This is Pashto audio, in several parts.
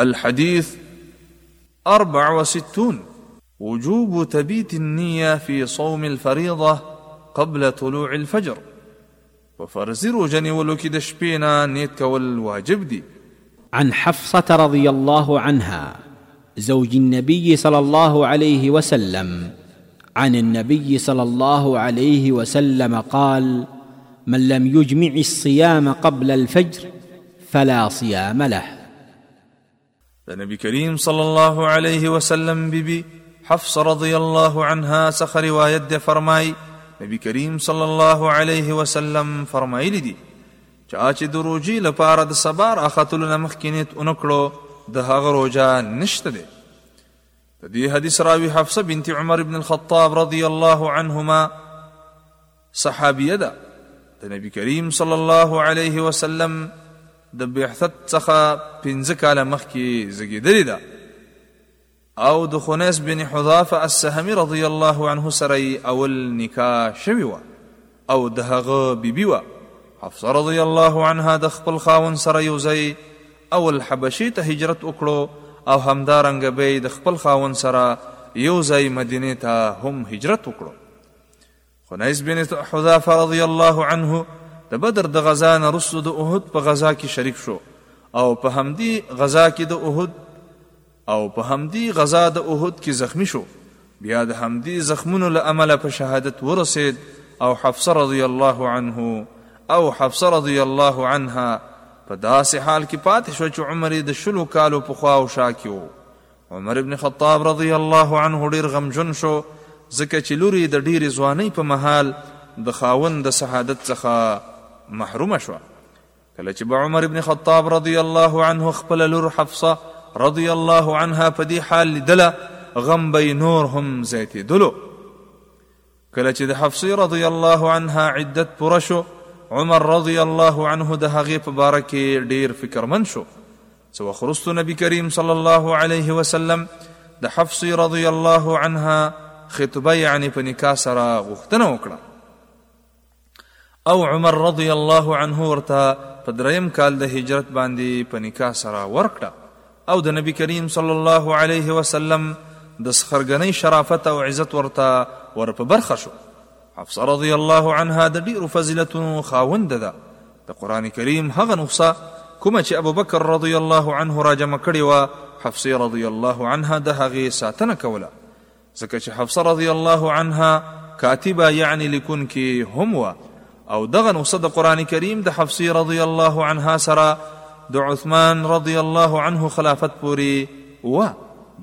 الحديث أربع وستون وجوب تبيت النية في صوم الفريضة قبل طلوع الفجر وفرزيرو جني ولوكي دشبينا نيتك والواجب دي عن حفصة رضي الله عنها زوج النبي صلى الله عليه وسلم عن النبي صلى الله عليه وسلم قال من لم يجمع الصيام قبل الفجر فلا صيام له د نبی کریم صلی الله علیه وسلم بیبي بی حفصه رضی الله عنها څخه روایت ده فرمای نبی کریم صلی الله علیه وسلم فرمایلی دي چا چې د روجي لپاره د سبار اخاتلو نمخ کینیت اونکړو د هغه روجا نشته ده د دې حدیث راوی حفصه بنت عمر ابن الخطاب رضی الله عنهما صحابیه ده د نبی کریم صلی الله علیه وسلم د بعثت څخه پنځه کاله مخکې زګیدلې ده او د خنیس بن حذافه السهمی رضی الله عنه سره اول نکاح شوی و او د هغه بیبي و حفصه رضی الله عنها د خپل خاون سره یو ځای اول حبشي ته هجرت وکړو او همدارنګه به د خپل خاون سره یو ځای مدینه ته هم هجرت وکړو خنیس بن حذافه رضی الله عنه د بدر د غزا نه رسو د احد په غزا کې شریک شو او په همدی غزا کې د احد او په همدی غزا د احد کې زخمی شو بیا د همدی زخمونو له امله په شهادت ورسید او حفصه رضی الله عنه او حفصه رضی الله عنها په داسې حال کې پاتې شو چې عمر د شلو کالو په خوا او شا کې و عمر بن خطاب رضی الله عنه ډیر غمجن شو ځکه چې لور یې د ډیرې ځوانۍ په مهال د خاوند د سعادت څخه محرومه شوه کله چې به عمر بن خطاب رضی الله عنه خپله لور حفصه رضی الله عنها په دې حال لیدله غم به نور هم زیاتېدلو کله چې د حفصې رضی الله عنها عدت پوره شو عمر رضی الله عنه د هغې په باره کې ډیر فکرمند شو څه وخت وروسته نبی کریم صلی الله علیه وسلم د حفصې رضی الله عنها خطبه یعنی په نکاح سره غوښتنه وکړه او عمر رضی الله عنه ورته په دریم کال د هجرت باندې په نکاح سره ورکړه او د نبی کریم صلی الله علیه وسلم د سخرګنۍ شرافت او عزت ورته ور په برخه شو حفصه رضی الله عنها د ډیرو فضیلتونو خاوند ده د قران کریم هغه نسخه کومه چې ابوبکر رضی الله عنه را جمع کړې و حفصه رضی الله عنها د هغه ساتنه کوله ځکه چې حفصه رضی الله عنها کاتبه یعنی لیکونکې هم وه او دغه نسخه د قران کریم د حفصه رضی الله عنها سره د عثمان رضی الله عنه خلافت پوری و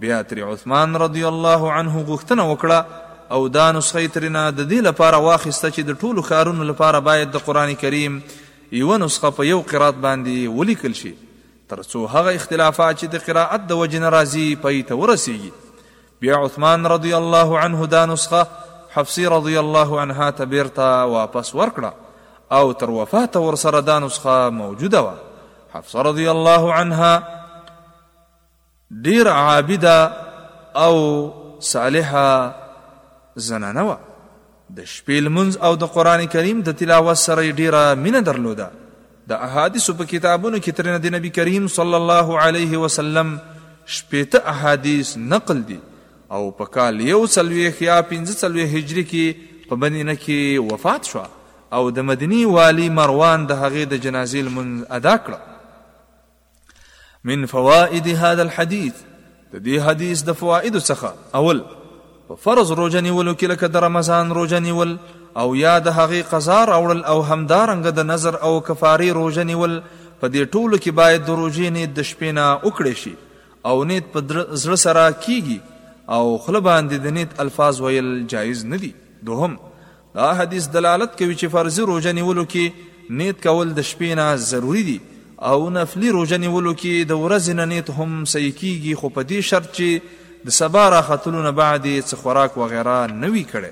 بیا تر عثمان رضی الله عنه غوښتنه وکړه او دا نسخه ترنه د دې لپاره واخیسته چې د ټولو کارونو لپاره باید د قران کریم یو نسخه په یو قرات باندې ولیکل شي ترڅو هغه اختلافات چې د قرائت د وجنه راځي پي ته ورسیږي بیا عثمان رضی الله عنه دا نسخه حفصی رضی الله عنها ته بیرته واپس ورکړه او تر وفاته ورسره دا نسخه موجوده وه حفصه رضی الله عنها ډیر عابده او صالحه زنانه وه د شپې لمونځ او د قرآن کریم د تلاوت سره یې ډېره مینه درلوده د احادیثو په کتابونو کې ترنه د نبی کریم صلی الله علیه وسلم شپېته احادیث نقل دي او په کال یو څلوېښت یا پنځه څلوېښت هجري کې په مدینه کې وفات شو او د مدینې والي مروان د هغې د جنازې لمونځ ادا کړه من فوائد هذا الحديث د دې حدیث د فوائد څخه اول په فرض روزه نیولو کې لکه د رمضان روزه نیول او یا د هغې قضا راوړل او همدارنګه د نظر او کفارې روژه نیول په دې ټولو کې باید د روژې نیت د شپې نه وکړی شي او نیت په زړه سره کیږي او خله باندې د نیت الفاظ ویل جایز نه دي دوهم دا حدیث دلالت کوي چې فرضي روژه نیولو کې نیت کول د شپې نه ضروری دي او نفلي روژه نیولو کې د ورځې نه نیت هم صحیح کیږي خو په دې شرط چې د سبا راختلو نه بعد یې څه خوراک وغیره نه وي کړی